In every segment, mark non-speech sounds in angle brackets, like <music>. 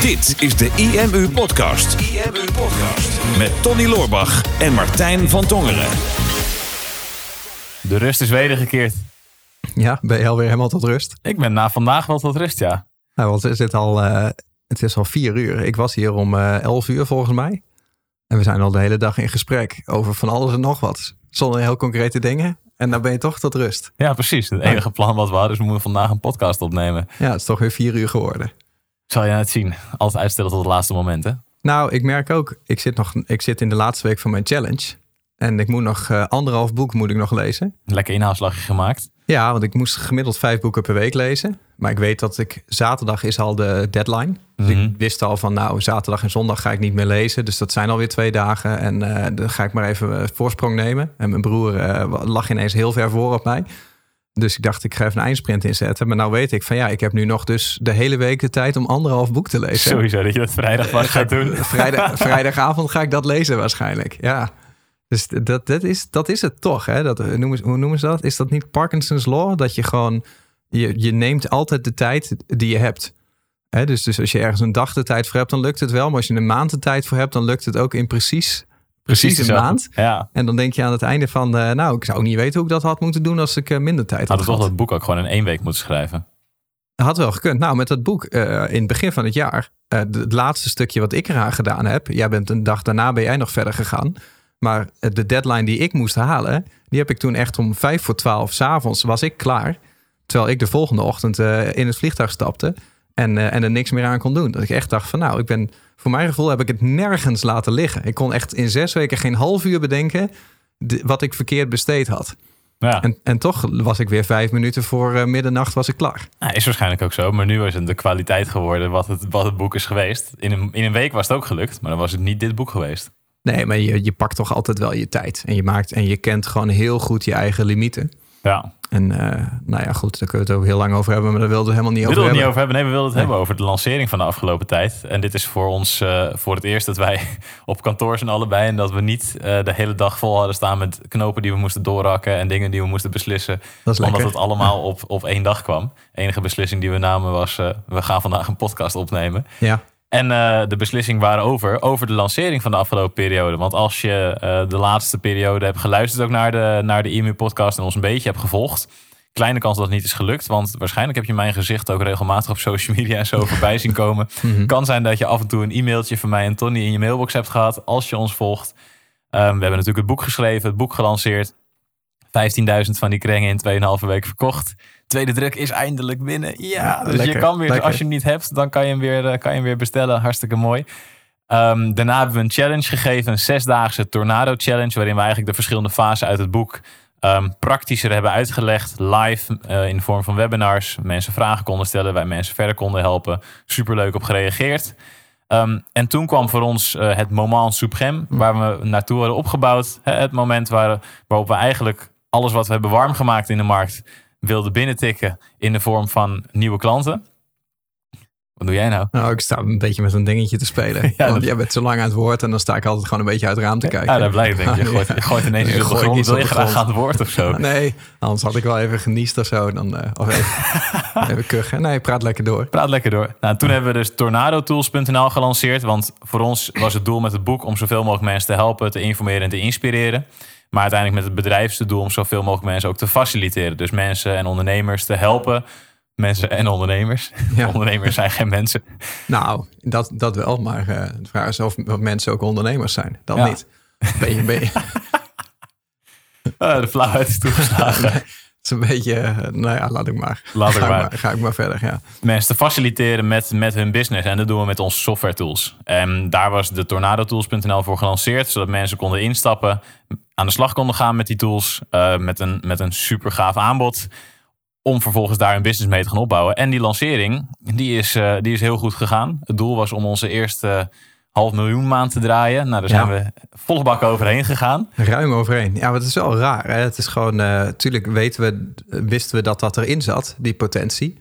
Dit is de IMU Podcast. IMU Podcast. Met Tony Loorbach en Martijn van Tongeren. De rust is wedergekeerd. Ja, ben je alweer helemaal tot rust? Ik ben na vandaag wel tot rust, ja. Nou, want het is, al, uh, het is al vier uur. Ik was hier om uh, elf uur volgens mij. En we zijn al de hele dag in gesprek over van alles en nog wat. Zonder heel concrete dingen. En dan ben je toch tot rust. Ja, precies. Het enige plan wat we hadden is we moeten vandaag een podcast opnemen. Ja, het is toch weer vier uur geworden. Zal je het zien? Altijd uitstellen tot het laatste moment, hè? Nou, ik merk ook, ik zit, nog, ik zit in de laatste week van mijn challenge. En ik moet nog uh, anderhalf boek moet ik nog lezen. Lekker inhaalslagje gemaakt. Ja, want ik moest gemiddeld vijf boeken per week lezen. Maar ik weet dat ik zaterdag is al de deadline. Dus ik wist al van nou, zaterdag en zondag ga ik niet meer lezen. Dus dat zijn alweer twee dagen. En uh, dan ga ik maar even voorsprong nemen. En mijn broer uh, lag ineens heel ver voor op mij. Dus ik dacht, ik ga even een eindsprint inzetten. Maar nou weet ik van ja, ik heb nu nog dus de hele week de tijd om anderhalf boek te lezen. Sowieso dat je dat vrijdag pas gaat doen. <laughs> Vrijdag, vrijdagavond ga ik dat lezen waarschijnlijk, ja. Dus dat, dat, is, dat is het toch, hè? Dat, noemen, hoe noemen ze dat? Is dat niet Parkinson's Law? Dat je gewoon, je, je neemt altijd de tijd die je hebt. Hè? Dus, dus als je ergens een dag de tijd voor hebt, dan lukt het wel. Maar als je een maand de tijd voor hebt, dan lukt het ook in precies, precies, een maand. Ja. En dan denk je aan het einde van, uh, nou, ik zou niet weten hoe ik dat had moeten doen als ik uh, minder tijd had. Had toch dat boek ook gewoon in één week moeten schrijven? Had wel gekund. Nou, met dat boek uh, in het begin van het jaar, het laatste stukje wat ik eraan gedaan heb, jij bent een dag daarna ben jij nog verder gegaan. Maar de deadline die ik moest halen, die heb ik toen echt om vijf voor twaalf s'avonds was ik klaar. Terwijl ik de volgende ochtend in het vliegtuig stapte en, en er niks meer aan kon doen. Dat ik echt dacht van nou, ik ben, voor mijn gevoel heb ik het nergens laten liggen. Ik kon echt in zes weken geen half uur bedenken de, wat ik verkeerd besteed had. Ja. En, en toch was ik weer vijf minuten voor uh, middernacht was ik klaar. Nou, is waarschijnlijk ook zo. Maar nu is het de kwaliteit geworden wat het, wat het boek is geweest. In een, in een week was het ook gelukt. Maar dan was het niet dit boek geweest. Nee, maar je, je pakt toch altijd wel je tijd. En je maakt en je kent gewoon heel goed je eigen limieten. Ja. En uh, nou ja, goed, daar kunnen we het ook heel lang over hebben, maar daar wilden we helemaal niet over hebben. We wilden het niet over hebben. Nee, we wilden het nee. hebben over de lancering van de afgelopen tijd. En dit is voor ons uh, voor het eerst dat wij <laughs> op kantoor zijn allebei. En dat we niet uh, de hele dag vol hadden staan met knopen die we moesten doorrakken en dingen die we moesten beslissen. Dat omdat het allemaal op, op één dag kwam. De enige beslissing die we namen was, we gaan vandaag een podcast opnemen. Ja. En uh, de beslissing waarover? Over de lancering van de afgelopen periode. Want als je uh, de laatste periode hebt geluisterd ook naar de, naar de IMU-podcast en ons een beetje hebt gevolgd. Kleine kans dat het niet is gelukt. Want waarschijnlijk heb je mijn gezicht ook regelmatig op social media en zo <laughs> voorbij zien komen. Mhm. Kan zijn dat je af en toe een e-mailtje van mij en Tony in je mailbox hebt gehad. Als je ons volgt. Um, we hebben natuurlijk het boek geschreven, het boek gelanceerd. 15.000 van die krengen in 2,5 week verkocht. Tweede druk is eindelijk binnen. Ja, ja dus lekker, je kan weer, lekker. als je hem niet hebt, dan kan je hem weer, kan je hem weer bestellen. Hartstikke mooi. Um, daarna hebben we een challenge gegeven, een zesdaagse Tornado Challenge, waarin we eigenlijk de verschillende fasen uit het boek um, praktischer hebben uitgelegd, live uh, in de vorm van webinars. Mensen vragen konden stellen, wij mensen verder konden helpen. Superleuk op gereageerd. Um, en toen kwam voor ons uh, het moment suprême, waar we naartoe hadden opgebouwd. Hè, het moment waar, waarop we eigenlijk alles wat we hebben warm gemaakt in de markt wilden binnentikken in de vorm van nieuwe klanten. Wat doe jij nou? Nou, ik sta een beetje met een dingetje te spelen. <laughs> Ja, Want jij bent zo lang aan het woord en dan sta ik altijd gewoon een beetje uit het raam te kijken. Ja, dat blijkt denk ik. <laughs> Je gooit, je gooit ineens Gooi grond. iets Wil je graag aan het woord of zo? <laughs> Nee, anders had ik wel even geniest of zo. Dan, uh, of even, even kuchen. Nee, praat lekker door. Praat lekker door. Nou, toen hebben we dus tornadotools.nl gelanceerd. Want voor ons was het doel met het boek om zoveel mogelijk mensen te helpen, te informeren en te inspireren. Maar uiteindelijk met het bedrijfsdoel om zoveel mogelijk mensen ook te faciliteren. Dus mensen en ondernemers te helpen. Mensen en ondernemers. Ja. <laughs> Ondernemers zijn geen mensen. Nou, dat, dat wel. Maar uh, de vraag is of mensen ook ondernemers zijn. Dan Ja. niet. Ben je, ben je, <laughs> Ah, de flauwheid is toegeslagen. <laughs> is een beetje... uh, nou ja, laat ik maar. Laat ik ga, maar. Ik maar. Ga ik maar verder, ja. mensen te faciliteren met, met hun business. En dat doen we met onze software tools. En daar was de tornadotools.nl voor gelanceerd. Zodat mensen konden instappen. Aan de slag konden gaan met die tools. eh, met, een, met een super gaaf aanbod. Om vervolgens daar een business mee te gaan opbouwen. En die lancering, die is, eh, die is heel goed gegaan. Het doel was om onze eerste half miljoen maand te draaien. Nou, daar zijn Ja. we volle bak overheen gegaan. Ruim overheen. Ja, maar het is wel raar. Hè? Het is gewoon, natuurlijk weten we, wisten we dat dat erin zat, die potentie.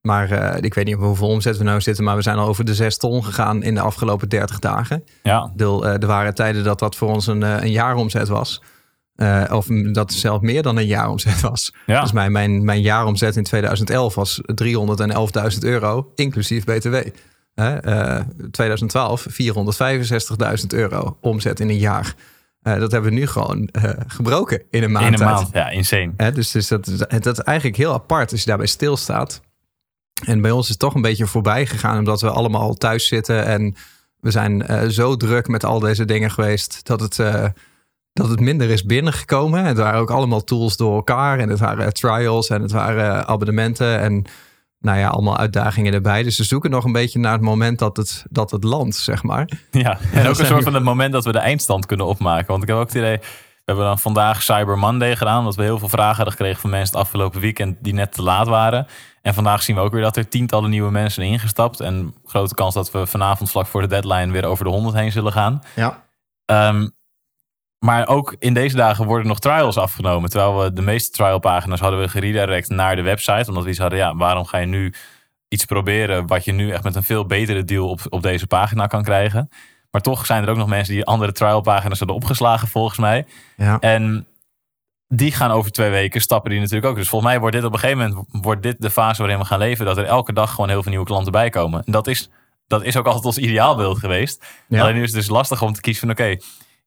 Maar eh, ik weet niet op hoeveel omzet we nou zitten, maar we zijn al over de zes ton gegaan in de afgelopen 30 dagen. Ja, Deel, eh, er waren tijden dat dat voor ons een, eh, een jaaromzet was. Eh, of dat het zelfs meer dan een jaaromzet was. Ja. Dus mijn, mijn, mijn jaaromzet in 2011 was 311.000 euro, inclusief BTW. Uh, 2012 465.000 euro omzet in een jaar. Uh, dat hebben we nu gewoon uh, gebroken in een maand. In een maand, ja, insane. Dus, dus dat, dat, is eigenlijk heel apart als je daarbij stilstaat. En bij ons is het toch een beetje voorbij gegaan, omdat we allemaal thuis zitten. En we zijn zo druk met al deze dingen geweest dat het, dat het minder is binnengekomen. Het waren ook allemaal tools door elkaar. En het waren trials en het waren abonnementen. En nou ja, allemaal uitdagingen erbij. Dus we zoeken nog een beetje naar het moment dat het, dat het landt, zeg maar. Ja, en <laughs> ook een soort van het moment dat we de eindstand kunnen opmaken. Want ik heb ook het idee, we hebben dan vandaag Cyber Monday gedaan, omdat we heel veel vragen hadden gekregen van mensen het afgelopen weekend die net te laat waren. En vandaag zien we ook weer dat er tientallen nieuwe mensen ingestapt. En grote kans dat we vanavond vlak voor de deadline weer over de 100 heen zullen gaan. Ja. Um, maar ook in deze dagen worden nog trials afgenomen. Terwijl we de meeste trialpagina's hadden we geredirect naar de website. Omdat we iets hadden, ja, waarom ga je nu iets proberen wat je nu echt met een veel betere deal op, op deze pagina kan krijgen. Maar toch zijn er ook nog mensen die andere trialpagina's hadden opgeslagen volgens mij. Ja. En die gaan over twee weken stappen die natuurlijk ook. Dus volgens mij wordt dit op een gegeven moment wordt dit de fase waarin we gaan leven. Dat er elke dag gewoon heel veel nieuwe klanten bij komen. En dat is, dat is ook altijd ons ideaalbeeld geweest. Ja. Alleen nu is het dus lastig om te kiezen van oké,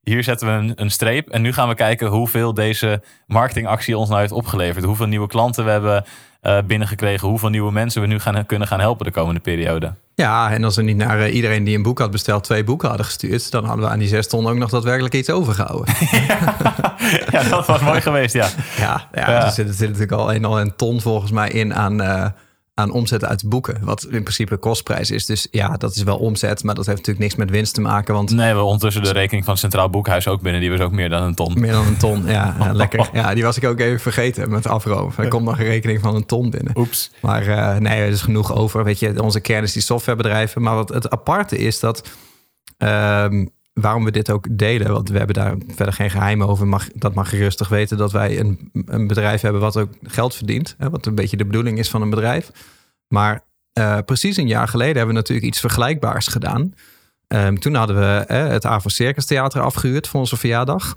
hier zetten we een, een, streep. En nu gaan we kijken hoeveel deze marketingactie ons nou heeft opgeleverd. Hoeveel nieuwe klanten we hebben uh, binnengekregen. Hoeveel nieuwe mensen we nu gaan, kunnen gaan helpen de komende periode. Ja, en als we niet naar uh, iedereen die een boek had besteld twee boeken hadden gestuurd, dan hadden we aan die zes ton ook nog daadwerkelijk iets overgehouden. <laughs> ja, dat was mooi geweest, ja. Ja, ja, ja. er zit, er zit natuurlijk al een, al een ton volgens mij in aan, uh, aan omzet uit boeken. Wat in principe kostprijs is. Dus ja, dat is wel omzet. Maar dat heeft natuurlijk niks met winst te maken. Want... Nee, we hebben ondertussen de rekening van het Centraal Boekhuis ook binnen. Die was ook meer dan een ton. Meer dan een ton, ja. <laughs> ja lekker. Ja, die was ik ook even vergeten met afroom. Er komt nog een rekening van een ton binnen. Oeps. Maar uh, nee, er is genoeg over. Weet je, onze kern is die softwarebedrijven. Maar wat het aparte is dat... Um, waarom we dit ook delen, want we hebben daar verder geen geheim over. Mag, dat mag je rustig weten dat wij een, een bedrijf hebben wat ook geld verdient. Hè, wat een beetje de bedoeling is van een bedrijf. Maar uh, precies een jaar geleden hebben we natuurlijk iets vergelijkbaars gedaan. Um, toen hadden we het Avro Circus Theater afgehuurd voor onze verjaardag.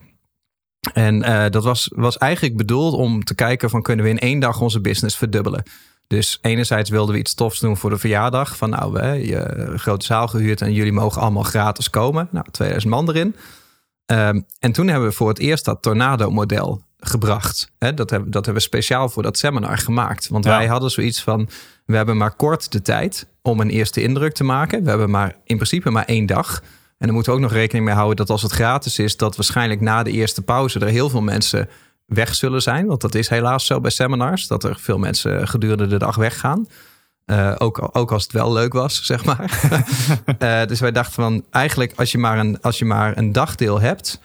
En uh, dat was, was eigenlijk bedoeld om te kijken van kunnen we in één dag onze business verdubbelen. Dus enerzijds wilden we iets tofs doen voor de verjaardag. Van nou, we je grote zaal gehuurd en jullie mogen allemaal gratis komen. Nou, 2000 man erin. Um, en toen hebben we voor het eerst dat Tornado-model gebracht. He, dat, hebben, dat hebben we speciaal voor dat seminar gemaakt. Want ja. wij hadden zoiets van, we hebben maar kort de tijd om een eerste indruk te maken. We hebben maar in principe maar één dag. En dan moeten we ook nog rekening mee houden dat als het gratis is, dat waarschijnlijk na de eerste pauze er heel veel mensen weg zullen zijn. Want dat is helaas zo bij seminars, dat er veel mensen gedurende de dag weggaan. Uh, ook, ook als het wel leuk was, zeg maar. uh, <laughs> dus wij dachten van, eigenlijk als je maar een, als je maar een dagdeel hebt...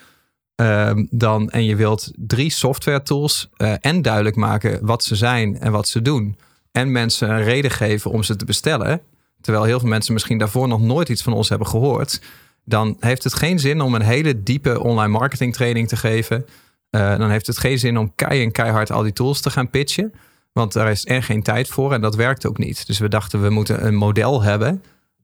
Uh, dan, en je wilt drie software tools uh, en duidelijk maken wat ze zijn en wat ze doen... en mensen een reden geven om ze te bestellen... terwijl heel veel mensen misschien daarvoor nog nooit iets van ons hebben gehoord... dan heeft het geen zin om een hele diepe online marketing training te geven... Uh, dan heeft het geen zin om kei en keihard al die tools te gaan pitchen. Want daar is er geen tijd voor en dat werkt ook niet. Dus we dachten, we moeten een model hebben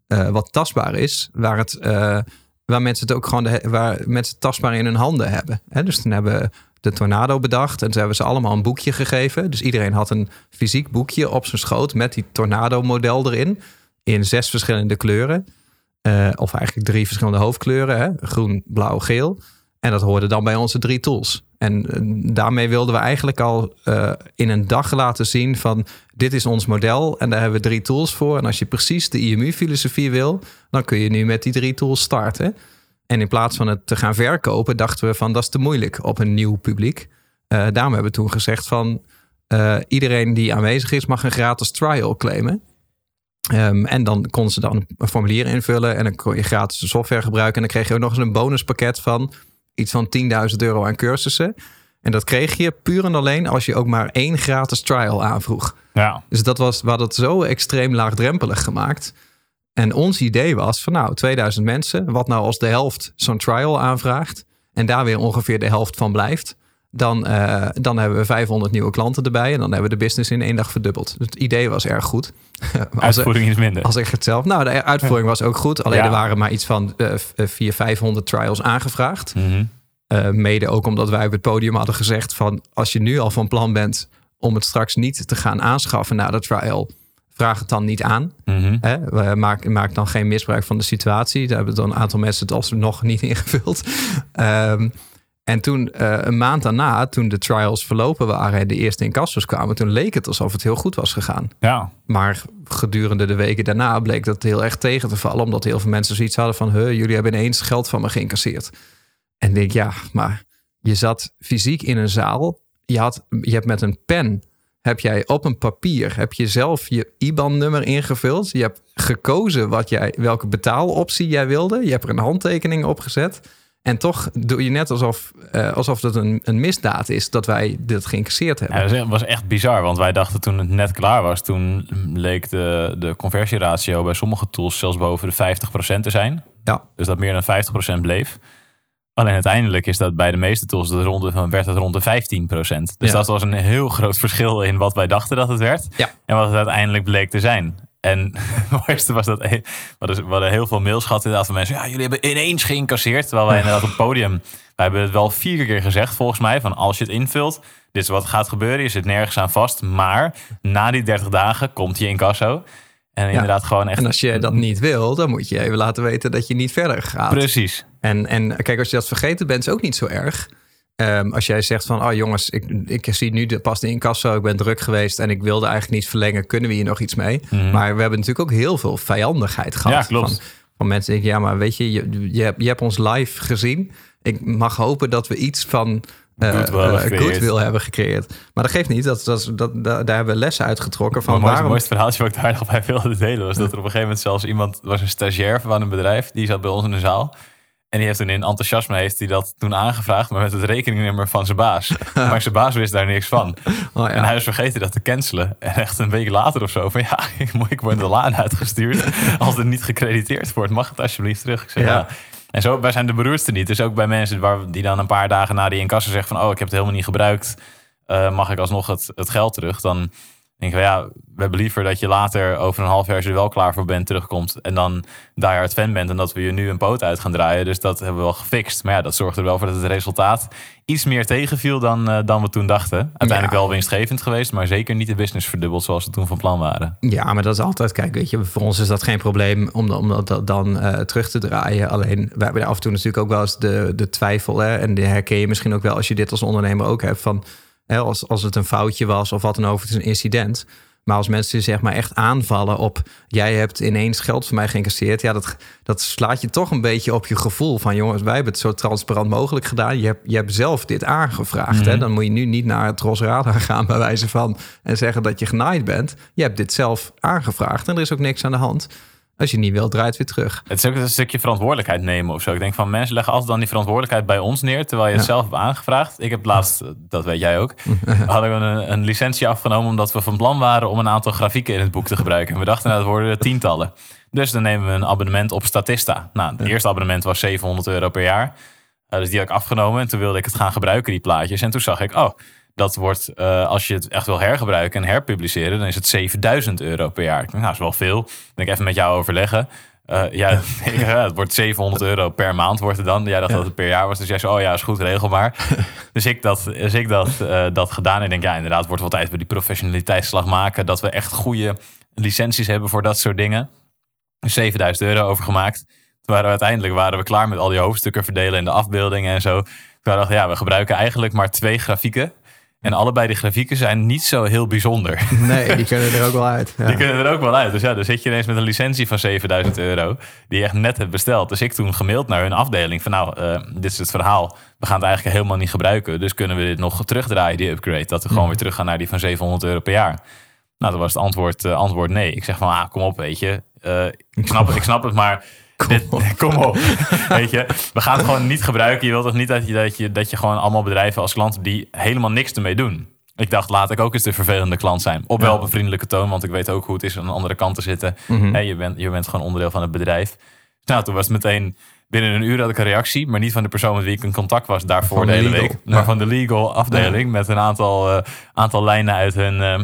uh, wat tastbaar is, waar, het, uh, waar mensen het ook gewoon waar mensen tastbaar in hun handen hebben. Hè? Dus toen hebben we de Tornado bedacht en toen hebben ze allemaal een boekje gegeven. Dus iedereen had een fysiek boekje op zijn schoot met die Tornado-model erin. In zes verschillende kleuren. Of eigenlijk drie verschillende hoofdkleuren: hè? groen, blauw, geel. En dat hoorde dan bij onze drie tools. En daarmee wilden we eigenlijk al uh, in een dag laten zien van dit is ons model en daar hebben we drie tools voor. En als je precies de IMU-filosofie wil, dan kun je nu met die drie tools starten. En in plaats van het te gaan verkopen, dachten we van dat is te moeilijk op een nieuw publiek. Uh, daarom hebben we toen gezegd van iedereen die aanwezig is mag een gratis trial claimen. Um, en dan konden ze dan een formulier invullen en dan kon je gratis software gebruiken. En dan kreeg je ook nog eens een bonuspakket van iets van 10.000 euro aan cursussen. En dat kreeg je puur en alleen als je ook maar één gratis trial aanvroeg. Ja. Dus dat was, we hadden het zo extreem laagdrempelig gemaakt. En ons idee was van nou, 2000 mensen, wat nou als de helft zo'n trial aanvraagt en daar weer ongeveer de helft van blijft, dan, uh, dan hebben we 500 nieuwe klanten erbij en dan hebben we de business in één dag verdubbeld. Dus het idee was erg goed. <laughs> uitvoering is minder. Als ik het zelf. Nou, de uitvoering was ook goed. Alleen ja. er waren maar iets van uh, 400, 500 trials aangevraagd. Mm -hmm. uh, mede ook omdat wij op het podium hadden gezegd van als je nu al van plan bent om het straks niet te gaan aanschaffen na de trial vraag het dan niet aan. Mhm. Hè? Maak, maak dan geen misbruik van de situatie. Daar hebben dan een aantal mensen het alsnog niet ingevuld. <laughs> Ehm, en toen, eh, een maand daarna, toen de trials verlopen waren en de eerste incassos kwamen, toen leek het alsof het heel goed was gegaan. Ja. Maar gedurende de weken daarna bleek dat heel erg tegen te vallen, omdat heel veel mensen zoiets hadden van, huh, jullie hebben ineens geld van me geïncasseerd. En ik denk, ja, maar je zat fysiek in een zaal, je, had, je hebt met een pen heb jij op een papier heb je zelf je IBAN-nummer ingevuld. Je hebt gekozen wat jij, welke betaaloptie jij wilde. Je hebt er een handtekening op gezet. En toch doe je net alsof, uh, alsof het een, een misdaad is dat wij dit geïncasseerd hebben. Ja, dat was echt bizar, want wij dachten toen het net klaar was, toen leek de, de conversieratio bij sommige tools zelfs boven de 50% te zijn. Ja. Dus dat meer dan 50% bleef. Alleen uiteindelijk is dat bij de meeste tools de ronde van werd het rond de 15 Dus Ja. dat was een heel groot verschil in wat wij dachten dat het werd. Ja. En wat het uiteindelijk bleek te zijn. En <laughs> het mooiste was dat we hadden, we heel veel mails gehad inderdaad van mensen. Ja, jullie hebben ineens geïncasseerd. Terwijl wij inderdaad op het podium, wij hebben het wel vier keer gezegd volgens mij. Van als je het invult, dit is wat gaat gebeuren. Je zit nergens aan vast. Maar na die 30 dagen komt je incasso. En inderdaad gewoon echt... En als je dat niet wil, dan moet je even laten weten dat je niet verder gaat. Precies. En, en kijk, als je dat vergeten bent, is ook niet zo erg. Ehm, als jij zegt van, oh jongens, ik, ik zie nu de, pas de incasso, ik ben druk geweest en ik wilde eigenlijk niet verlengen, kunnen we hier nog iets mee? Mhm. Maar we hebben natuurlijk ook heel veel vijandigheid gehad. Ja, klopt. Van, van mensen die denken, ja, maar weet je, je, je, hebt, je hebt ons live gezien. Ik mag hopen dat we iets van eh, Goodwill hebben eh, gecreëerd. goodwill hebben gecreëerd. Maar dat geeft niet. Dat, dat, dat, daar hebben we lessen uitgetrokken van Maar het mooiste, waarom... mooiste verhaaltje wat ik daar nog bij wilde delen was dat er op een gegeven moment zelfs iemand was een stagiair van een bedrijf die zat bij ons in de zaal. En die heeft toen in enthousiasme heeft hij dat toen aangevraagd, maar met het rekeningnummer van zijn baas. <laughs> Maar zijn baas wist daar niks van. Oh, ja. En hij is vergeten dat te cancelen. En echt een week later of zo van ja, <laughs> ik, ik word de laan uitgestuurd. <laughs> Als het niet gecrediteerd wordt, mag het alsjeblieft terug. Ik zeg, Ja. ja. En zo, wij zijn de beroerdste niet. Dus ook bij mensen waar, die dan een paar dagen na die incasso zeggen van... oh, ik heb het helemaal niet gebruikt. eh, mag ik alsnog het, het geld terug? Dan denk ik van ja, we hebben liever dat je later over een half jaar... als je er wel klaar voor bent, terugkomt. En dan daar het fan bent en dat we je nu een poot uit gaan draaien. Dus dat hebben we wel gefixt. Maar ja, dat zorgt er wel voor dat het resultaat iets meer tegenviel dan, eh, dan we toen dachten. Uiteindelijk Ja. wel winstgevend geweest, maar zeker niet de business verdubbeld zoals we toen van plan waren. Ja, maar dat is altijd, kijk, weet je, voor ons is dat geen probleem om, om dat dan eh, terug te draaien. Alleen, wij hebben af en toe natuurlijk ook wel eens de, de twijfel. Hè, en die herken je misschien ook wel als je dit als ondernemer ook hebt. Van hè, als, als het een foutje was of wat dan ook, het is een incident. Maar als mensen zeg maar echt aanvallen op jij hebt ineens geld van mij geïncasseerd. Ja, dat, dat slaat je toch een beetje op je gevoel van jongens, wij hebben het zo transparant mogelijk gedaan. Je hebt, je hebt zelf dit aangevraagd. hè? Dan moet je nu niet naar het Rosradar gaan bij wijze van en zeggen dat je genaaid bent. Je hebt dit zelf aangevraagd en er is ook niks aan de hand. Als je niet wilt, draait weer terug. Het is ook een stukje verantwoordelijkheid nemen of zo. Ik denk van mensen leggen altijd dan die verantwoordelijkheid bij ons neer, terwijl je het zelf hebt aangevraagd. Ik heb laatst, dat weet jij ook, <laughs> hadden we een, een licentie afgenomen omdat we van plan waren om een aantal grafieken in het boek te gebruiken. En we dachten, nou, dat worden er tientallen. Dus dan nemen we een abonnement op Statista. Nou, het eerste abonnement was 700 euro per jaar. Uh, dus die had ik afgenomen en toen wilde ik het gaan gebruiken, die plaatjes. En toen zag ik, oh, dat wordt, eh, als je het echt wil hergebruiken en herpubliceren, dan is het 7000 euro per jaar. Ik denk, nou, dat is wel veel. Dan denk ik even met jou overleggen. Eh, ja, ik, <laughs> <laughs> ja, het wordt 700 euro per maand wordt het dan. Jij dacht dat het per jaar was. Dus jij zei, oh ja, is goed, regel maar. <laughs> dus ik dat, dus ik dat, eh, dat gedaan. En ik denk, ja, inderdaad, wordt wel tijd voor die professionaliteitsslag maken. Dat we echt goede licenties hebben voor dat soort dingen. 7000 euro overgemaakt. Toen waren we uiteindelijk waren we klaar met al die hoofdstukken verdelen en de afbeeldingen en zo. Toen dachten we, ja, we gebruiken eigenlijk maar twee grafieken. En allebei die grafieken zijn niet zo heel bijzonder. <laughs> Nee, die kunnen er ook wel uit. Ja. Die kunnen er ook wel uit. Dus ja, dan zit je ineens met een licentie van 7000 euro. Die je echt net hebt besteld. Dus ik toen gemaild naar hun afdeling. Van nou, eh, dit is het verhaal. We gaan het eigenlijk helemaal niet gebruiken. Dus kunnen we dit nog terugdraaien, die upgrade. Dat we gewoon weer terug gaan naar die van 700 euro per jaar. Nou, dan was het antwoord, eh, antwoord nee. Ik zeg van, ah, kom op, weet je. Eh, ik, snap, het, ik snap het, maar... Dit, <laughs> kom op. Weet je, we gaan het gewoon niet gebruiken. Je wilt toch niet dat je, dat, je, dat je gewoon allemaal bedrijven als klant die helemaal niks ermee doen. Ik dacht, laat ik ook eens de vervelende klant zijn. Op wel op een vriendelijke toon, want ik weet ook hoe het is aan de andere kant te zitten. Hè, je, bent, je bent gewoon onderdeel van het bedrijf. Nou, toen was het meteen binnen een uur had ik een reactie, maar niet van de persoon met wie ik in contact was daarvoor de de hele legal. week. Maar Ja. van de legal afdeling met een aantal, eh, aantal lijnen uit hun, eh,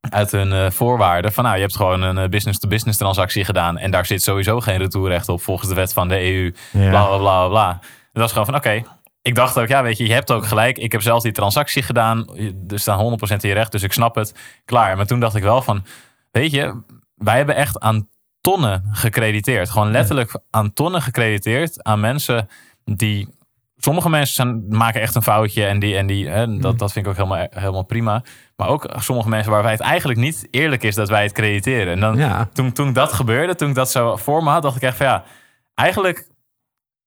uit hun eh, voorwaarden. Van nou, je hebt gewoon een eh, business-to-business transactie gedaan en daar zit sowieso geen retourrecht op volgens de wet van de EU. Ja. Bla bla bla bla. En dat was gewoon van oké. Ik dacht ook, ja, weet je, je hebt ook gelijk. Ik heb zelf die transactie gedaan. Er staan 100% in je recht, dus ik snap het. Klaar. Maar toen dacht ik wel van, weet je, wij hebben echt aan tonnen gecrediteerd. Gewoon letterlijk aan tonnen gecrediteerd aan mensen die. Sommige mensen zijn, maken echt een foutje en, die, en die, hè, dat, dat vind ik ook helemaal, helemaal prima. Maar ook sommige mensen waarbij het eigenlijk niet eerlijk is dat wij het crediteren. En dan, Ja. toen, toen dat gebeurde, toen ik dat zo voor me had, dacht ik echt van ja, eigenlijk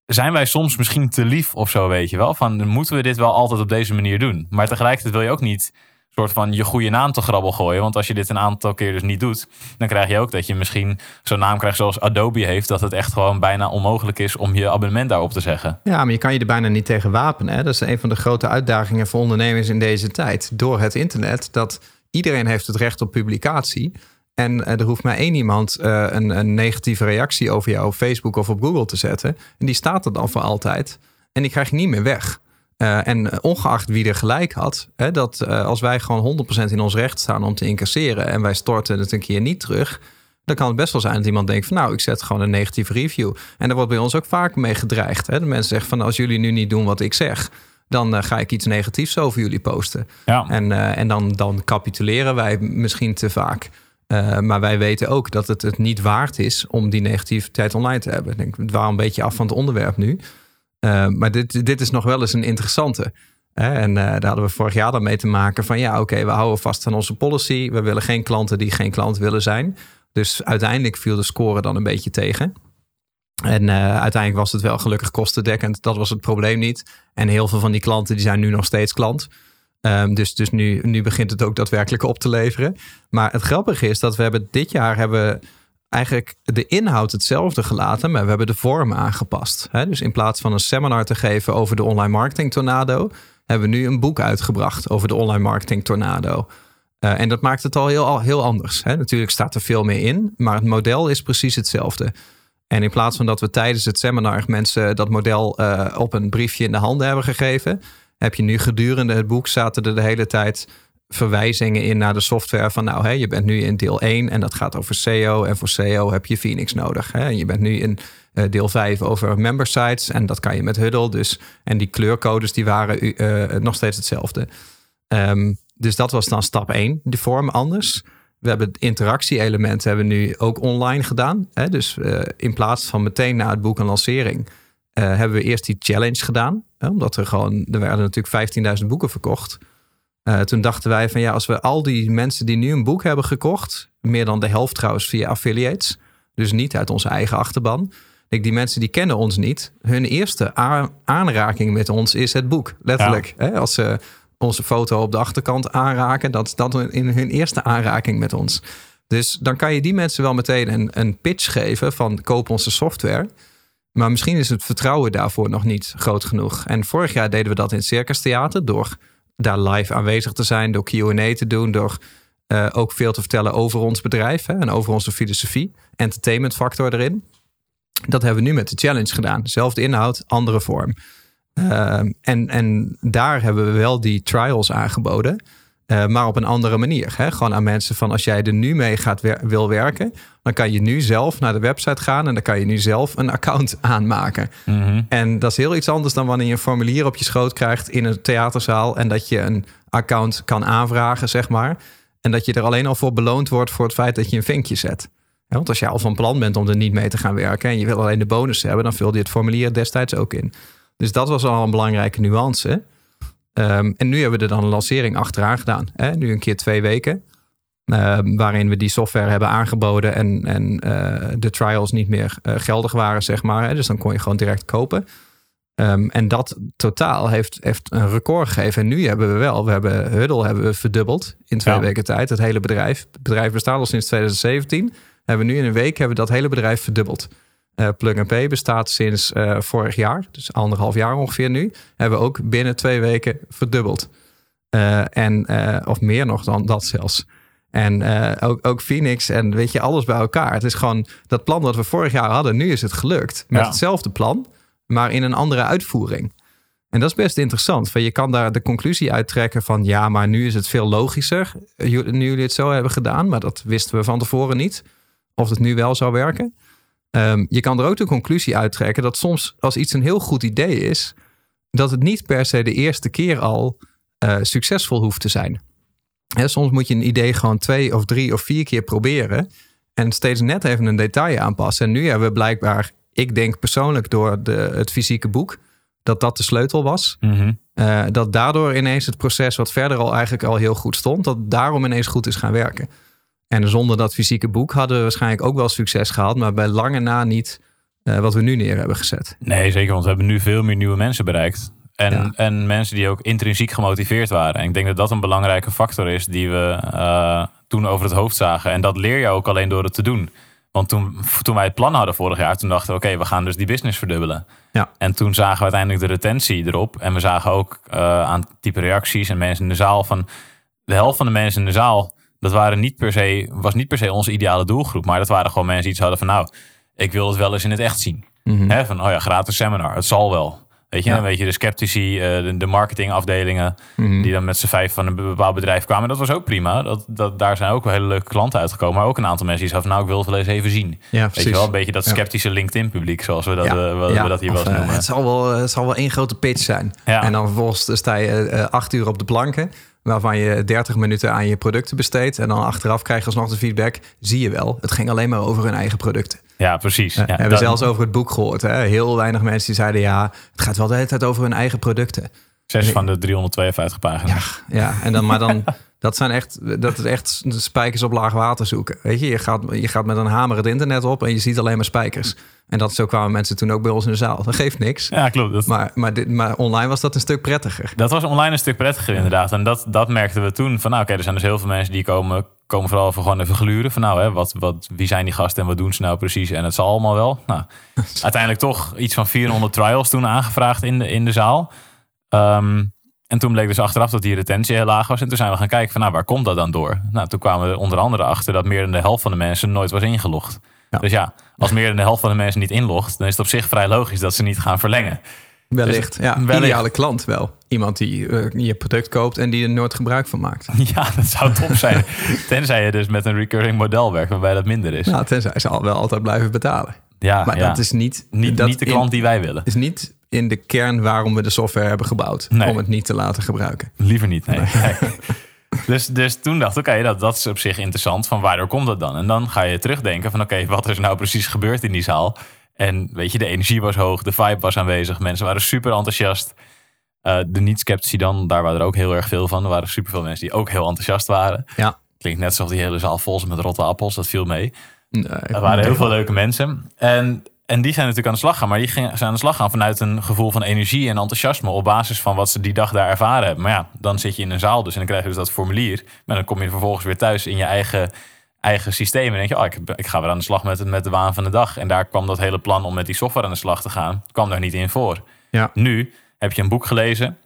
zijn wij soms misschien te lief of zo, weet je wel. Van moeten we dit wel altijd op deze manier doen? Maar tegelijkertijd wil je ook niet soort van je goede naam te grabbel gooien. Want als je dit een aantal keer dus niet doet, dan krijg je ook dat je misschien zo'n naam krijgt zoals Adobe heeft, dat het echt gewoon bijna onmogelijk is om je abonnement daarop te zeggen. Ja, maar je kan je er bijna niet tegen wapenen. Hè? Dat is een van de grote uitdagingen voor ondernemers in deze tijd. Door het internet, dat iedereen heeft het recht op publicatie. En eh, er hoeft maar één iemand eh, een, een negatieve reactie over jou op Facebook of op Google te zetten. En die staat er dan voor altijd. En die krijg je niet meer weg. Eh, en ongeacht wie er gelijk had, hè, dat eh, als wij gewoon 100% in ons recht staan om te incasseren en wij storten het een keer niet terug, dan kan het best wel zijn dat iemand denkt van nou, ik zet gewoon een negatieve review. En daar wordt bij ons ook vaak mee gedreigd. Hè? De mensen zeggen van als jullie nu niet doen wat ik zeg, dan eh, ga ik iets negatiefs over jullie posten. Ja, En, en dan, dan capituleren wij misschien te vaak. Maar wij weten ook dat het het niet waard is om die negativiteit online te hebben. Ik denk, het waren een beetje af van het onderwerp nu. Eh, maar dit, dit is nog wel eens een interessante. Hè? En eh, daar hadden we vorig jaar dan mee te maken van ja, oké, we houden vast aan onze policy. We willen geen klanten die geen klant willen zijn. Dus uiteindelijk viel de score dan een beetje tegen. En eh, uiteindelijk was het wel gelukkig kostendekkend. Dat was het probleem niet. En heel veel van die klanten die zijn nu nog steeds klant. Ehm, dus dus nu, nu begint het ook daadwerkelijk op te leveren. Maar het grappige is dat we hebben dit jaar hebben eigenlijk de inhoud hetzelfde gelaten, maar we hebben de vorm aangepast. Hè? Dus in plaats van een seminar te geven over de online marketing tornado, hebben we nu een boek uitgebracht over de online marketing tornado. Eh, en dat maakt het al heel, heel anders. Hè? Natuurlijk staat er veel meer in, maar het model is precies hetzelfde. En in plaats van dat we tijdens het seminar mensen dat model eh, op een briefje in de handen hebben gegeven, heb je nu gedurende het boek zaten er de hele tijd verwijzingen in naar de software van nou, hè, je bent nu in deel 1 en dat gaat over SEO en voor SEO heb je Phoenix nodig. Hè. En je bent nu in eh, deel 5 over member sites en dat kan je met Huddle. Dus, en die kleurcodes die waren eh, nog steeds hetzelfde. Ehm, dus dat was dan stap 1, de vorm anders. We hebben het interactie-element hebben nu ook online gedaan. Hè? Dus eh, in plaats van meteen na het boek een lancering, hebben we eerst die challenge gedaan. Hè? Omdat er gewoon, er werden natuurlijk 15.000 boeken verkocht. Eh, toen dachten wij van ja, als we al die mensen die nu een boek hebben gekocht, meer dan de helft trouwens via affiliates, dus niet uit onze eigen achterban. Ik, die mensen die kennen ons niet. Hun eerste aanraking met ons is het boek, letterlijk. Hè? Als ze onze foto op de achterkant aanraken, dat is dat in hun eerste aanraking met ons. Dus dan kan je die mensen wel meteen een, een pitch geven van koop onze software. Maar misschien is het vertrouwen daarvoor nog niet groot genoeg. En vorig jaar deden we dat in het Circus Theater door daar live aanwezig te zijn, door Q&A te doen, door eh, ook veel te vertellen over ons bedrijf hè, en over onze filosofie, entertainment factor erin. Dat hebben we nu met de challenge gedaan. Zelfde inhoud, andere vorm. Ehm, en, en daar hebben we wel die trials aangeboden. Eh, maar op een andere manier. Hè? Gewoon aan mensen van als jij er nu mee gaat wer- wil werken, dan kan je nu zelf naar de website gaan en dan kan je nu zelf een account <laughs> aanmaken. Mhm. En dat is heel iets anders dan wanneer je een formulier op je schoot krijgt in een theaterzaal en dat je een account kan aanvragen, zeg maar. En dat je er alleen al voor beloond wordt voor het feit dat je een vinkje zet. Want als je al van plan bent om er niet mee te gaan werken en je wil alleen de bonus hebben, dan vulde je het formulier destijds ook in. Dus dat was al een belangrijke nuance. Ehm, en nu hebben we er dan een lancering achteraan gedaan. Hè? Nu een keer twee weken. Ehm, waarin we die software hebben aangeboden en, en eh, de trials niet meer eh, geldig waren, zeg maar. Hè? Dus dan kon je gewoon direct kopen. Ehm, en dat totaal heeft, heeft een record gegeven. En nu hebben we wel, we hebben Huddle hebben we verdubbeld in twee Ja. weken tijd. Het hele bedrijf. Het bedrijf bestaat al sinds 2017. Hebben we nu in een week hebben we dat hele bedrijf verdubbeld. Eh, Plug and Pay bestaat sinds eh, vorig jaar, dus anderhalf jaar ongeveer nu. Hebben we ook binnen twee weken verdubbeld. Eh, en, of meer nog dan dat zelfs. En ook, ook Phoenix en weet je, alles bij elkaar. Het is gewoon dat plan dat we vorig jaar hadden, nu is het gelukt. Met Ja. hetzelfde plan, maar in een andere uitvoering. En dat is best interessant. Want je kan daar de conclusie uittrekken van ja, maar nu is het veel logischer. Nu jullie het zo hebben gedaan, maar dat wisten we van tevoren niet. Of het nu wel zou werken. Ehm, je kan er ook de conclusie uittrekken dat soms als iets een heel goed idee is, dat het niet per se de eerste keer al eh, succesvol hoeft te zijn. Soms moet je een idee gewoon twee of drie of vier keer proberen. En steeds net even een detail aanpassen. En nu hebben we blijkbaar, ik denk persoonlijk door de, het fysieke boek, dat dat de sleutel was. Mhm. Eh, dat daardoor ineens het proces wat verder al eigenlijk al heel goed stond, dat daarom ineens goed is gaan werken. En zonder dat fysieke boek hadden we waarschijnlijk ook wel succes gehad, maar bij lange na niet eh, wat we nu neer hebben gezet. Nee, zeker, want we hebben nu veel meer nieuwe mensen bereikt. En, Ja. en mensen die ook intrinsiek gemotiveerd waren. En ik denk dat dat een belangrijke factor is die we eh, toen over het hoofd zagen. En dat leer je ook alleen door het te doen. Want toen, toen wij het plan hadden vorig jaar, toen dachten we, oké, we gaan dus die business verdubbelen. Ja. En toen zagen we uiteindelijk de retentie erop. En we zagen ook eh, aan type reacties en mensen in de zaal van de helft van de mensen in de zaal, dat waren niet per se, was niet per se onze ideale doelgroep. Maar dat waren gewoon mensen die iets hadden van nou, ik wil het wel eens in het echt zien. Hè, van, oh ja, gratis seminar, het zal wel. Weet je, Ja. dan weet je de sceptici, eh, de, de marketingafdelingen, Mhm. die dan met z'n vijf van een bepaald bedrijf kwamen. Dat was ook prima. Dat, dat, daar zijn ook wel hele leuke klanten uitgekomen. Maar ook een aantal mensen die zeiden van, nou, ik wil het wel eens even zien. Ja, Weet precies. je wel, een beetje dat Ja. sceptische LinkedIn-publiek, zoals we dat, eh, we, dat hier wel eens eh, noemen. het, zal wel, het zal wel één grote pitch zijn. En dan vervolgens sta je acht uur op de planken, waarvan je 30 minuten aan je producten besteedt. En dan achteraf krijg je alsnog de feedback. Zie je wel, het ging alleen maar over hun eigen producten. Ja, precies. We Ja, hebben zelfs over het boek gehoord. Hè? Heel weinig mensen die zeiden ja, het gaat wel de hele tijd over hun eigen producten. Zes van de 352 pagina's. Ja, en dan, maar dan, <laughs> dat zijn echt, dat is echt spijkers op laag water zoeken. Weet je, je gaat, je gaat met een hamer het internet op en je ziet alleen maar spijkers. En dat zo kwamen mensen toen ook bij ons in de zaal. Dat geeft niks. Ja, klopt. Dat, Maar, maar, dit, maar online was dat een stuk prettiger. dat was online een stuk prettiger inderdaad. En dat, dat merkten we toen. Van nou, oké, er zijn dus heel veel mensen die komen, komen vooral voor gewoon even gluren. Van nou, hè, wat, wat, wie zijn die gasten en wat doen ze nou precies? En het zal allemaal wel. Nou, <laughs> uiteindelijk toch iets van 400 trials toen aangevraagd in de, in de zaal. Ehm, en toen bleek dus achteraf dat die retentie heel laag was. En toen zijn we gaan kijken van nou, waar komt dat dan door? Nou, toen kwamen we er onder andere achter dat meer dan de helft van de mensen nooit was ingelogd. Ja. Dus ja, als meer dan de helft van de mensen niet inlogt, dan is het op zich vrij logisch dat ze niet gaan verlengen. Wellicht. Ja, wellicht. ideale klant wel. Iemand die eh, je product koopt en die er nooit gebruik van maakt. <laughs> Ja, dat zou top zijn. <laughs> Tenzij je dus met een recurring model werkt waarbij dat minder is. Nou, tenzij ze al wel altijd blijven betalen. Ja, Maar ja. dat is niet, niet, dat niet de in- klant die wij willen. is niet in de kern waarom we de software hebben gebouwd. Nee. Om het niet te laten gebruiken. Liever niet, nee. Nee. <laughs> Dus, dus toen dacht ik, oké, dat, dat is op zich interessant. Van waardoor komt dat dan? En dan ga je terugdenken van, oké, wat is nou precies gebeurd in die zaal? En weet je, de energie was hoog, de vibe was aanwezig. Mensen waren super enthousiast. Eh, de niet-sceptici dan, daar waren er ook heel erg veel van. Er waren super veel mensen die ook heel enthousiast waren. Ja. Klinkt net alsof die hele zaal vol is met rotte appels. Dat viel mee. Nee, Er waren heel veel leuke mensen. En, en die zijn natuurlijk aan de slag gaan. Maar die gingen, zijn aan de slag gaan vanuit een gevoel van energie en enthousiasme. Op basis van wat ze die dag daar ervaren hebben. Maar ja, dan zit je in een zaal dus. En dan krijg je dus dat formulier. Maar dan kom je vervolgens weer thuis in je eigen, eigen systeem. En denk je, oh, ik, ik ga weer aan de slag met, met de waan van de dag. En daar kwam dat hele plan om met die software aan de slag te gaan. kwam daar niet in voor. Ja. Nu heb je een boek gelezen.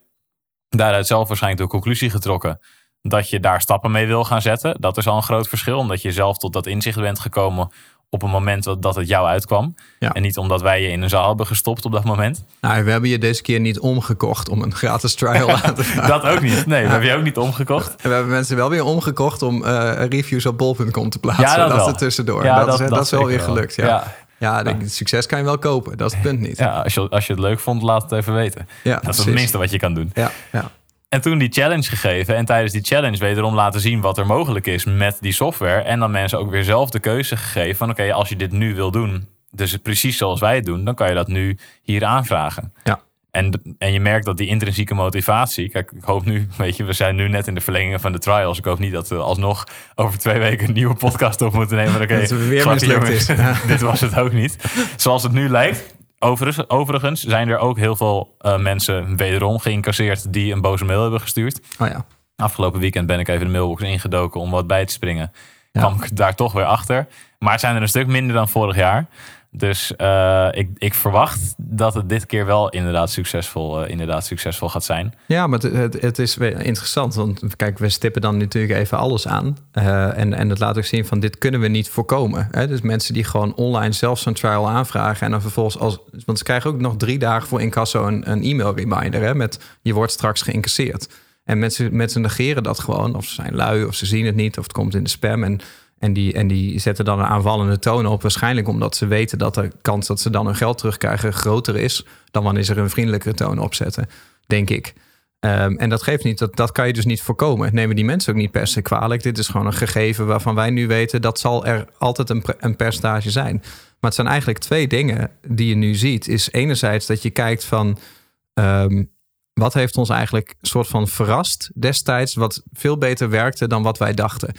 Daaruit zelf waarschijnlijk de conclusie getrokken dat je daar stappen mee wil gaan zetten. Dat is al een groot verschil, omdat je zelf tot dat inzicht bent gekomen op een moment dat, het jou uitkwam. Ja. En niet omdat wij je in een zaal hebben gestopt op dat moment. Nou, we hebben je deze keer niet omgekocht om een gratis trial aan te vragen. <laughs> Dat ook niet. Nee, we hebben je ook niet omgekocht. En we hebben mensen wel weer omgekocht om eh, reviews op bol.com te plaatsen. Ja, dat dat wel. er tussendoor. Ja, dat, is, dat is wel weer gelukt. Ja, ja. Ja. de- het succes kan je wel kopen. Dat is het punt niet. Ja, als, je, als je het leuk vond, laat het even weten. Ja, dat is het minste wat je kan doen. Ja, ja. En toen die challenge gegeven. En tijdens die challenge wederom laten zien wat er mogelijk is met die software. En dan mensen ook weer zelf de keuze gegeven van oké, als je dit nu wil doen, dus precies zoals wij het doen, dan kan je dat nu hier aanvragen. Ja. En, en je merkt dat die intrinsieke motivatie. Kijk, ik hoop nu, <laughs> weet je, we zijn nu net in de verlengingen van de trials. Ik hoop niet dat we alsnog over twee weken een nieuwe podcast op moeten nemen. Oké, Dat het weer mislukt jongens. is. <laughs> Ja. Dit was het ook niet. Zoals het nu lijkt. Overigens, overigens zijn er ook heel veel eh, mensen wederom geïncasseerd die een boze mail hebben gestuurd. Oh ja. Afgelopen weekend ben ik even de mailbox ingedoken om wat bij te springen. Ja. Kwam ik daar toch weer achter. Maar het zijn er een stuk minder dan vorig jaar. Dus eh, ik, ik verwacht dat het dit keer wel inderdaad succesvol, eh, inderdaad succesvol gaat zijn. Ja, maar het, het, is interessant. Want kijk, we stippen dan natuurlijk even alles aan. Eh, en, en het laat ook zien van dit kunnen we niet voorkomen. Hè? Dus mensen die gewoon online zelf zo'n trial aanvragen. En dan vervolgens als. Want ze krijgen ook nog drie dagen voor incasso een, een e-mail reminder. Hè? Met je wordt straks geïncasseerd. En mensen, mensen negeren dat gewoon. Of ze zijn lui, of ze zien het niet, of het komt in de spam. En, en, die, en die zetten dan een aanvallende toon op. Waarschijnlijk omdat ze weten dat de kans dat ze dan hun geld terugkrijgen groter is. dan wanneer ze er een vriendelijkere toon opzetten. Denk ik. Ehm, en dat geeft niet, dat, dat kan je dus niet voorkomen. Nemen die mensen ook niet per se kwalijk. Dit is gewoon een gegeven waarvan wij nu weten dat zal er altijd een, een percentage zijn. Maar het zijn eigenlijk twee dingen die je nu ziet. Is enerzijds dat je kijkt van ehm, wat heeft ons eigenlijk soort van verrast destijds, wat veel beter werkte dan wat wij dachten.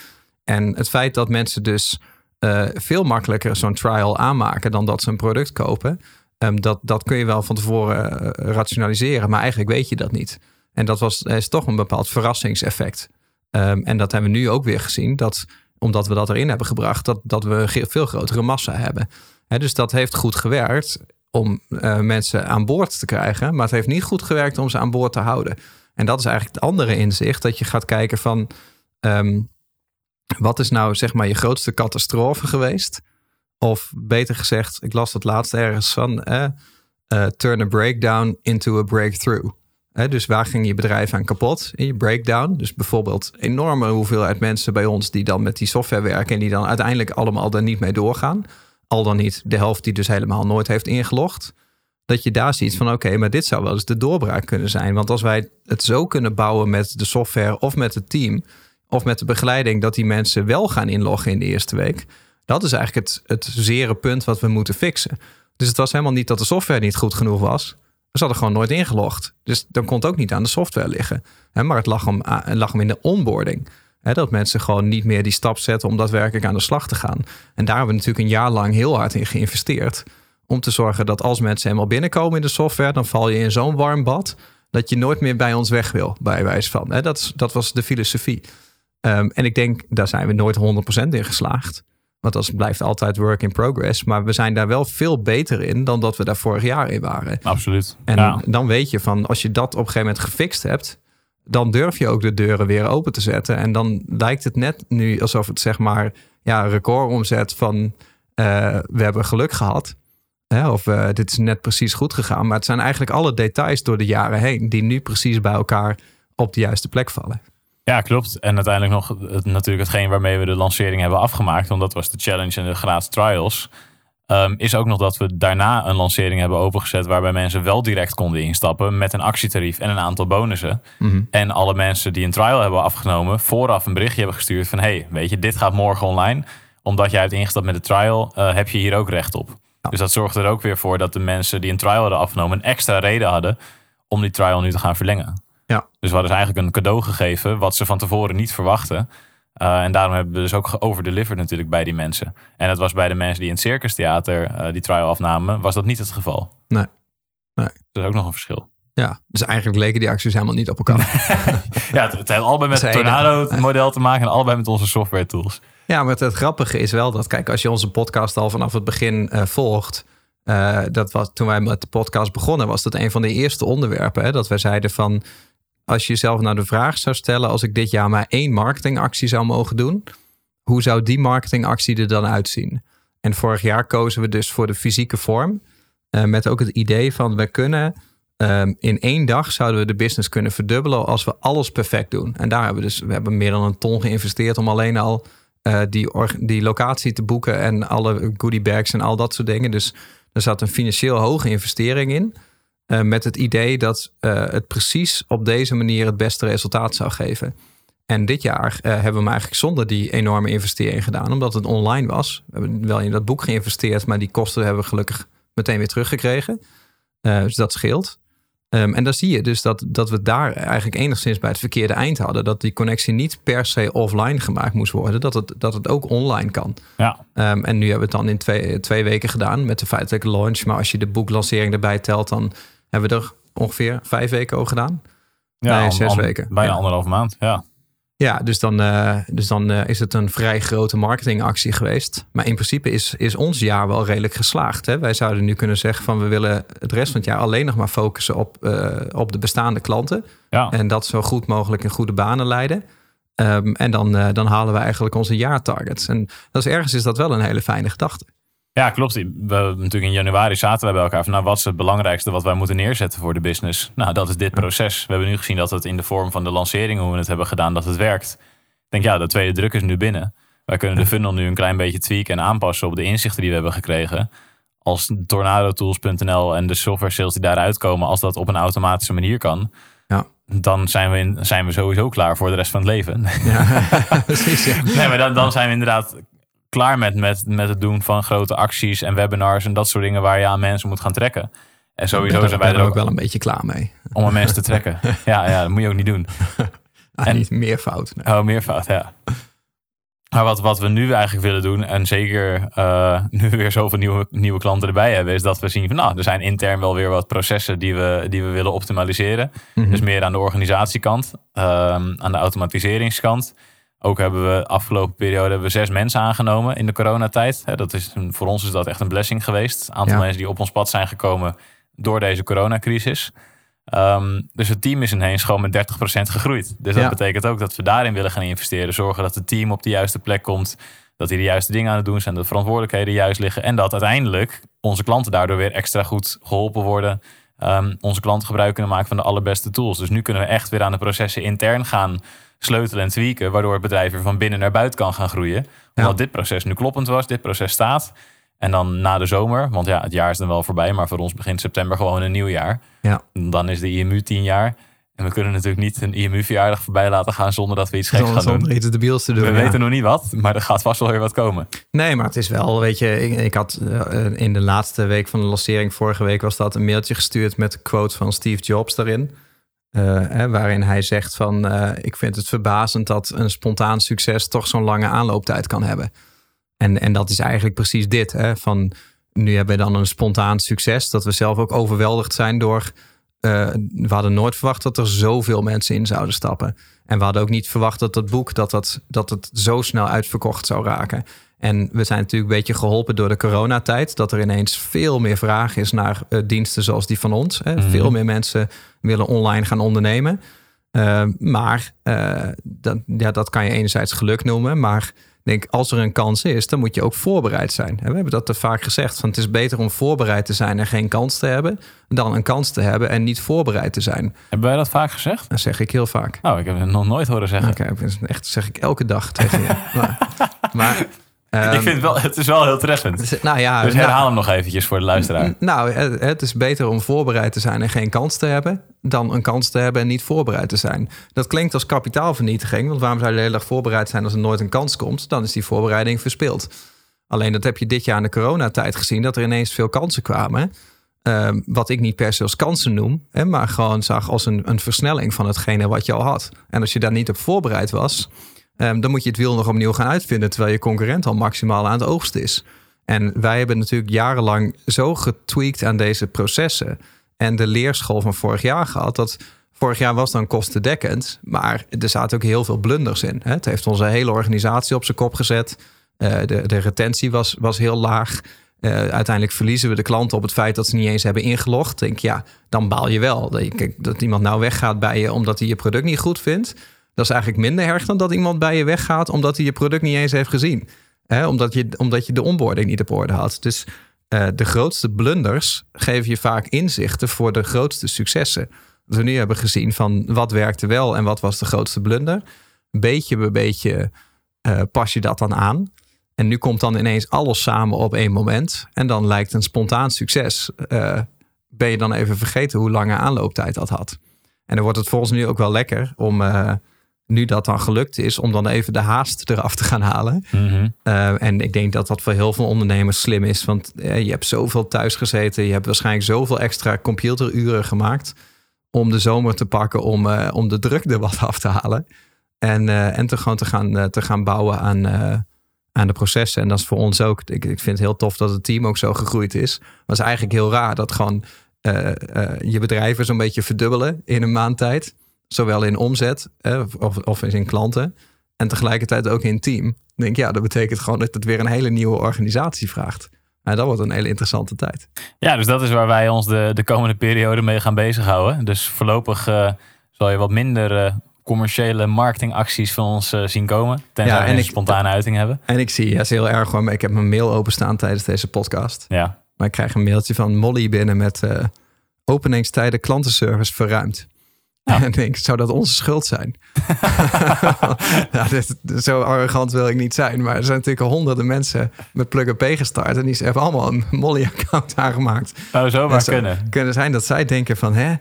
En het feit dat mensen dus eh, veel makkelijker zo'n trial aanmaken dan dat ze een product kopen, um, dat, dat kun je wel van tevoren uh, rationaliseren, maar eigenlijk weet je dat niet. En dat was, is toch een bepaald verrassingseffect. Um, en dat hebben we nu ook weer gezien, dat omdat we dat erin hebben gebracht, dat, dat we een veel grotere massa hebben. dus dat heeft goed gewerkt om uh, mensen aan boord te krijgen, maar het heeft niet goed gewerkt om ze aan boord te houden. En dat is eigenlijk het andere inzicht, dat je gaat kijken van um, wat is nou zeg maar je grootste catastrofe geweest? Of beter gezegd, ik las dat laatst ergens van, eh, turn a breakdown into a breakthrough. dus waar ging je bedrijf aan kapot in je breakdown? Dus bijvoorbeeld enorme hoeveelheid mensen bij ons die dan met die software werken en die dan uiteindelijk allemaal daar niet mee doorgaan. Al dan niet de helft die dus helemaal nooit heeft ingelogd. Dat je daar ziet van oké, maar dit zou wel eens de doorbraak kunnen zijn. Want als wij het zo kunnen bouwen met de software of met het team of met de begeleiding dat die mensen wel gaan inloggen in de eerste week. Dat is eigenlijk het, het zere punt wat we moeten fixen. Dus het was helemaal niet dat de software niet goed genoeg was. Ze hadden gewoon nooit ingelogd. Dus dan kon het ook niet aan de software liggen. Maar het lag hem, het lag hem in de onboarding. Dat mensen gewoon niet meer die stap zetten om daadwerkelijk aan de slag te gaan. En daar hebben we natuurlijk een jaar lang heel hard in geïnvesteerd. Om te zorgen dat als mensen helemaal binnenkomen in de software, dan val je in zo'n warm bad dat je nooit meer bij ons weg wil, bij wijze van. Dat, dat was de filosofie. Um, en ik denk, daar zijn we nooit 100% in geslaagd. Want dat blijft altijd work in progress. Maar we zijn daar wel veel beter in dan dat we daar vorig jaar in waren. Absoluut. En dan weet je van, als je dat op een gegeven moment gefixt hebt, dan durf je ook de deuren weer open te zetten. En dan lijkt het net nu alsof het zeg maar, ja, recordomzet van uh, we hebben geluk gehad. Hè, of uh, dit is net precies goed gegaan. Maar het zijn eigenlijk alle details door de jaren heen die nu precies bij elkaar op de juiste plek vallen. Ja, klopt. En uiteindelijk nog het, natuurlijk hetgeen waarmee we de lancering hebben afgemaakt. Want dat was de challenge en de gratis trials. Um, is ook nog dat we daarna een lancering hebben opengezet. Waarbij mensen wel direct konden instappen met een actietarief en een aantal bonussen. Mhm. En alle mensen die een trial hebben afgenomen, vooraf een berichtje hebben gestuurd van hey, weet je, dit gaat morgen online. Omdat jij hebt ingestapt met de trial, uh, heb je hier ook recht op. Dus dat zorgde er ook weer voor dat de mensen die een trial hadden afgenomen, een extra reden hadden om die trial nu te gaan verlengen. Ja. Dus we hadden eigenlijk een cadeau gegeven wat ze van tevoren niet verwachten. Uh, en daarom hebben we dus ook geoverdelivered natuurlijk bij die mensen. En dat was bij de mensen die in het Circus Theater uh, die trial afnamen, was dat niet het geval. Nee. nee. Dat is ook nog een verschil. Ja, dus eigenlijk leken die acties helemaal niet op elkaar. <laughs> ja, het, het heeft allebei met het Tornado-model te maken en allebei met onze software tools. Ja, maar het, grappige is wel dat, kijk, als je onze podcast al vanaf het begin uh, volgt, uh, dat was toen wij met de podcast begonnen, was dat een van de eerste onderwerpen. Hè, dat wij zeiden van als je jezelf nou de vraag zou stellen, als ik dit jaar maar één marketingactie zou mogen doen, hoe zou die marketingactie er dan uitzien? En vorig jaar kozen we dus voor de fysieke vorm, uh, met ook het idee van we kunnen um, in één dag zouden we de business kunnen verdubbelen als we alles perfect doen. En daar hebben we dus we hebben meer dan een ton geïnvesteerd om alleen al uh, die, die locatie te boeken en alle goodie bags en al dat soort dingen. Dus er zat een financieel hoge investering in. Uh, met het idee dat uh, het precies op deze manier het beste resultaat zou geven. En dit jaar uh, hebben we hem eigenlijk zonder die enorme investering gedaan, omdat het online was. We hebben wel in dat boek geïnvesteerd, maar die kosten hebben we gelukkig meteen weer teruggekregen. dus dat scheelt. Um, en dan zie je dus dat, dat we daar eigenlijk enigszins bij het verkeerde eind hadden. Dat die connectie niet per se offline gemaakt moest worden. Dat het, dat het ook online kan. Ja. Um, en nu hebben we het dan in twee, twee weken gedaan met de feitelijke launch. Maar als je de boeklancering erbij telt, dan hebben we er ongeveer vijf weken over gedaan. Ja, nee, zes weken. Bijna ja. anderhalf maand, ja. Ja, dus dan, uh, dus dan uh, is het een vrij grote marketingactie geweest. Maar in principe is, is ons jaar wel redelijk geslaagd. Hè? Wij zouden nu kunnen zeggen van we willen het rest van het jaar alleen nog maar focussen op, uh, op de bestaande klanten. Ja. En dat zo goed mogelijk in goede banen leiden. Um, en dan, dan halen we eigenlijk onze jaartargets. En dat is ergens is dat wel een hele fijne gedachte. Ja, klopt. We, natuurlijk in januari zaten we bij elkaar van, nou, wat is het belangrijkste wat wij moeten neerzetten voor de business? Nou, dat is dit proces. We hebben nu gezien dat het in de vorm van de lancering, hoe we het hebben gedaan, dat het werkt. Ik denk, ja, de tweede druk is nu binnen. Wij kunnen de funnel nu een klein beetje tweaken en aanpassen op de inzichten die we hebben gekregen. Als tornadotools.nl en de software sales die daaruit komen, als dat op een automatische manier kan, ja. dan zijn we, in, zijn we sowieso klaar voor de rest van het leven. Ja, <laughs> precies. Ja. Nee, maar dan, dan zijn we inderdaad klaar met, met, met het doen van grote acties en webinars en dat soort dingen waar je aan mensen moet gaan trekken. En sowieso zijn wij er ook wel een beetje klaar mee. om aan mensen te trekken. <laughs> Ja, ja, dat moet je ook niet doen. <laughs> Ah, En- niet meer fout. nee. Oh, meervoud, ja. Maar wat, wat we nu eigenlijk willen doen, en zeker eh, nu we weer zoveel nieuwe, nieuwe klanten erbij hebben, is dat we zien van nou, er zijn intern wel weer wat processen die we, die we willen optimaliseren. Mhm. Dus meer aan de organisatiekant, ehm, aan de automatiseringskant. Ook hebben we afgelopen periode hebben we zes mensen aangenomen in de coronatijd. Dat is, voor ons is dat echt een blessing geweest. Een aantal Ja. mensen die op ons pad zijn gekomen door deze coronacrisis. Ehm, dus het team is ineens gewoon met 30% gegroeid. Dus dat Ja. betekent ook dat we daarin willen gaan investeren. Zorgen dat het team op de juiste plek komt. Dat die de juiste dingen aan het doen zijn. Dat de verantwoordelijkheden juist liggen. En dat uiteindelijk onze klanten daardoor weer extra goed geholpen worden. Ehm, onze klanten gebruik kunnen maken van de allerbeste tools. Dus nu kunnen we echt weer aan de processen intern gaan sleutelen en tweaken. Waardoor het bedrijf weer van binnen naar buiten kan gaan groeien. Omdat dit proces nu kloppend was. Dit proces staat. En dan na de zomer, want ja, het jaar is dan wel voorbij, maar voor ons begint september gewoon een nieuw jaar. Ja. Dan is de IMU tien jaar. En we kunnen natuurlijk niet een IMU-verjaardag voorbij laten gaan zonder dat we iets geks gaan doen. zonder iets debiels te doen. We ja. weten nog niet wat, maar er gaat vast wel weer wat komen. Nee, maar het is wel, weet je, ik, ik had eh, in de laatste week van de lancering, vorige week was dat een mailtje gestuurd met de quote van Steve Jobs daarin. Eh, waarin hij zegt van, eh, ik vind het verbazend dat een spontaan succes toch zo'n lange aanlooptijd kan hebben. En, en dat is eigenlijk precies dit. Hè, van, nu hebben we dan een spontaan succes, dat we zelf ook overweldigd zijn door... eh, we hadden nooit verwacht dat er zoveel mensen in zouden stappen. En we hadden ook niet verwacht dat dat boek dat, dat, dat het zo snel uitverkocht zou raken. En we zijn natuurlijk een beetje geholpen door de coronatijd. Dat er ineens veel meer vraag is naar eh, diensten zoals die van ons. Hè. Mhm. Veel meer mensen willen online gaan ondernemen. Eh, maar eh, dat, ja, dat kan je enerzijds geluk noemen. Maar ik denk, als er een kans is, dan moet je ook voorbereid zijn. En we hebben dat te vaak gezegd. Van het is beter om voorbereid te zijn en geen kans te hebben... dan een kans te hebben en niet voorbereid te zijn. Hebben wij dat vaak gezegd? Dat zeg ik heel vaak. Nou, ik heb het nog nooit horen zeggen. Oké, echt zeg ik elke dag tegen je. <laughs> maar, maar ehm, ik vind het wel, het is wel heel treffend. nou ja, Dus nou- herhaal hem nog eventjes voor de luisteraar. nou, het, het is beter om voorbereid te zijn en geen kans te hebben, dan een kans te hebben en niet voorbereid te zijn. Dat klinkt als kapitaalvernietiging, want waarom zou je de hele dag voorbereid zijn als er nooit een kans komt? Dan is die voorbereiding verspild. Alleen dat heb je dit jaar in de coronatijd gezien, dat er ineens veel kansen kwamen. Ehm, wat ik niet per se als kansen noem, hè, maar gewoon zag als een, een versnelling van hetgene wat je al had. En als je daar niet op voorbereid was, ehm, dan moet je het wiel nog opnieuw gaan uitvinden, terwijl je concurrent al maximaal aan het oogsten is. En wij hebben natuurlijk jarenlang zo getweakt aan deze processen en de leerschool van vorig jaar gehad, dat vorig jaar was dan kostendekkend, maar er zaten ook heel veel blunders in. hè. Het heeft onze hele organisatie op zijn kop gezet. Eh, de, de retentie was, was heel laag. Eh, uiteindelijk verliezen we de klanten op het feit dat ze niet eens hebben ingelogd. Denk ja, dan baal je wel. Dat, iemand nou weggaat bij je omdat hij je product niet goed vindt. Dat is eigenlijk minder erg dan dat iemand bij je weggaat omdat hij je product niet eens heeft gezien. Omdat, je, omdat je de onboarding niet op orde had. Dus eh, de grootste blunders geven je vaak inzichten voor de grootste successen. Wat we nu hebben gezien van wat werkte wel en wat was de grootste blunder. Beetje bij beetje eh, pas je dat dan aan. En nu komt dan ineens alles samen op één moment. En dan lijkt een spontaan succes. eh, ben je dan even vergeten hoe lange aanlooptijd dat had. En dan wordt het volgens nu ook wel lekker om, nu dat dan gelukt is, om dan even de haast eraf te gaan halen. Mhm. Uh, en ik denk dat dat voor heel veel ondernemers slim is. Want uh, je hebt zoveel thuis gezeten. Je hebt waarschijnlijk zoveel extra computeruren gemaakt. Om de zomer te pakken. Om, uh, om de druk er wat af te halen. En, en te gewoon te gaan, te gaan bouwen aan, aan de processen. En dat is voor ons ook. Ik, ik vind het heel tof dat het team ook zo gegroeid is. Is eigenlijk heel raar dat gewoon je bedrijven zo'n beetje verdubbelen in een maand tijd. Zowel in omzet of, of in klanten. En tegelijkertijd ook in team. Ik denk ja, dat betekent gewoon dat het weer een hele nieuwe organisatie vraagt. En dat wordt een hele interessante tijd. Ja, dus dat is waar wij ons de, de komende periode mee gaan bezighouden. Dus voorlopig uh, zal je wat minder uh, commerciële marketingacties van ons uh, zien komen. Tenzij ja, we een ik, spontane uiting hebben. En ik zie, ja, is heel erg hoor. Ik heb mijn mail openstaan tijdens deze podcast. Ja. Maar ik krijg een mailtje van Molly binnen met openingstijden klantenservice verruimd. Ja. En denk, zou dat onze schuld zijn? <laughs> ja, dit, zo arrogant wil ik niet zijn. Maar er zijn natuurlijk honderden mensen met Plug P gestart. En die hebben allemaal een Molly-account aangemaakt. Zou zomaar kunnen. kunnen zijn dat zij denken van... Hè,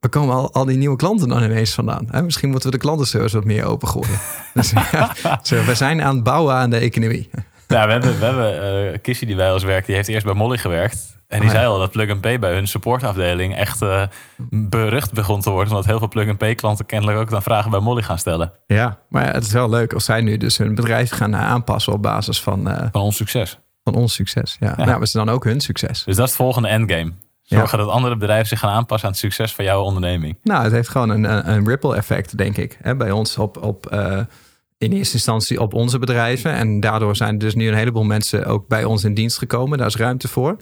waar komen al, al die nieuwe klanten dan ineens vandaan? Hè? Misschien moeten we de klantenservice wat meer opengooien. <laughs> dus, ja, zo, we zijn aan het bouwen aan de economie. Ja, we hebben, we hebben uh, Kissy die bij ons werkt, die heeft eerst bij Molly gewerkt. En die Oh ja. zei al dat Plug and Pay bij hun supportafdeling echt eh, berucht begon te worden. Omdat heel veel Plug and Pay klanten kennelijk ook dan vragen bij Molly gaan stellen. Ja, maar het is wel leuk als zij nu dus hun bedrijf gaan aanpassen op basis van, eh, Van ons succes. van ons succes. Ja. Ja. Nou, we zijn dan ook hun succes. Dus dat is het volgende endgame. Zorgen dat andere bedrijven zich gaan aanpassen aan het succes van jouw onderneming. Nou, het heeft gewoon een, een, ripple effect, denk ik. Hè, bij ons op, op eh, in eerste instantie op onze bedrijven. En daardoor zijn dus nu een heleboel mensen ook bij ons in dienst gekomen. Daar is ruimte voor.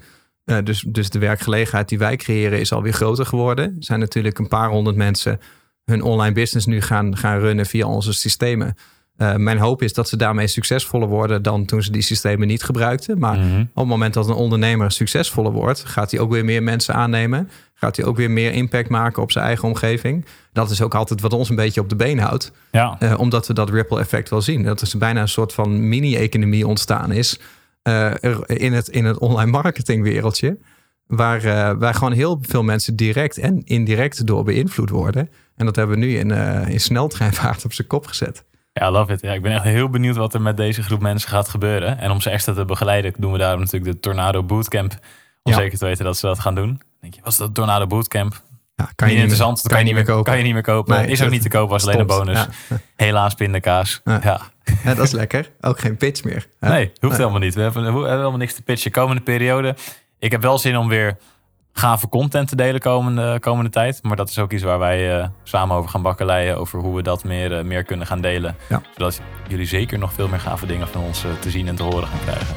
Eh, dus, dus de werkgelegenheid die wij creëren is alweer groter geworden. Er zijn natuurlijk een paar honderd mensen hun online business nu gaan, gaan runnen via onze systemen. Eh, mijn hoop is dat ze daarmee succesvoller worden dan toen ze die systemen niet gebruikten. Maar Mhm. op het moment dat een ondernemer succesvoller wordt, gaat hij ook weer meer mensen aannemen. Gaat hij ook weer meer impact maken op zijn eigen omgeving. Dat is ook altijd wat ons een beetje op de been houdt. Ja, eh, omdat we dat ripple effect wel zien. Dat er bijna een soort van mini-economie ontstaan is. eh, in, het, in het online marketingwereldje. Waar, waar gewoon heel veel mensen direct en indirect door beïnvloed worden. En dat hebben we nu in, in sneltreinvaart op zijn kop gezet. ja, love it. Ja, ik ben echt heel benieuwd wat er met deze groep mensen gaat gebeuren. En om ze extra te begeleiden doen we daarom natuurlijk de Tornado Bootcamp. Om Ja. zeker te weten dat ze dat gaan doen. Denk je, wat is dat Tornado Bootcamp? Ja, kan niet interessant. kan je niet meer kopen. Kan je niet meer kopen. Nee, is ook dat niet te kopen, was alleen een bonus. Ja. <laughs> Helaas pindakaas. Ja. Ja. Ja, dat is lekker. Ook geen pitch meer. hè? Nee, hoeft helemaal niet. We hebben, we hebben helemaal niks te pitchen komende periode. Ik heb wel zin om weer gave content te delen komende, komende tijd. Maar dat is ook iets waar wij eh, samen over gaan bakkeleien. Over hoe we dat meer, eh, meer kunnen gaan delen. Zodat jullie zeker nog veel meer gave dingen van ons eh, te zien en te horen gaan krijgen.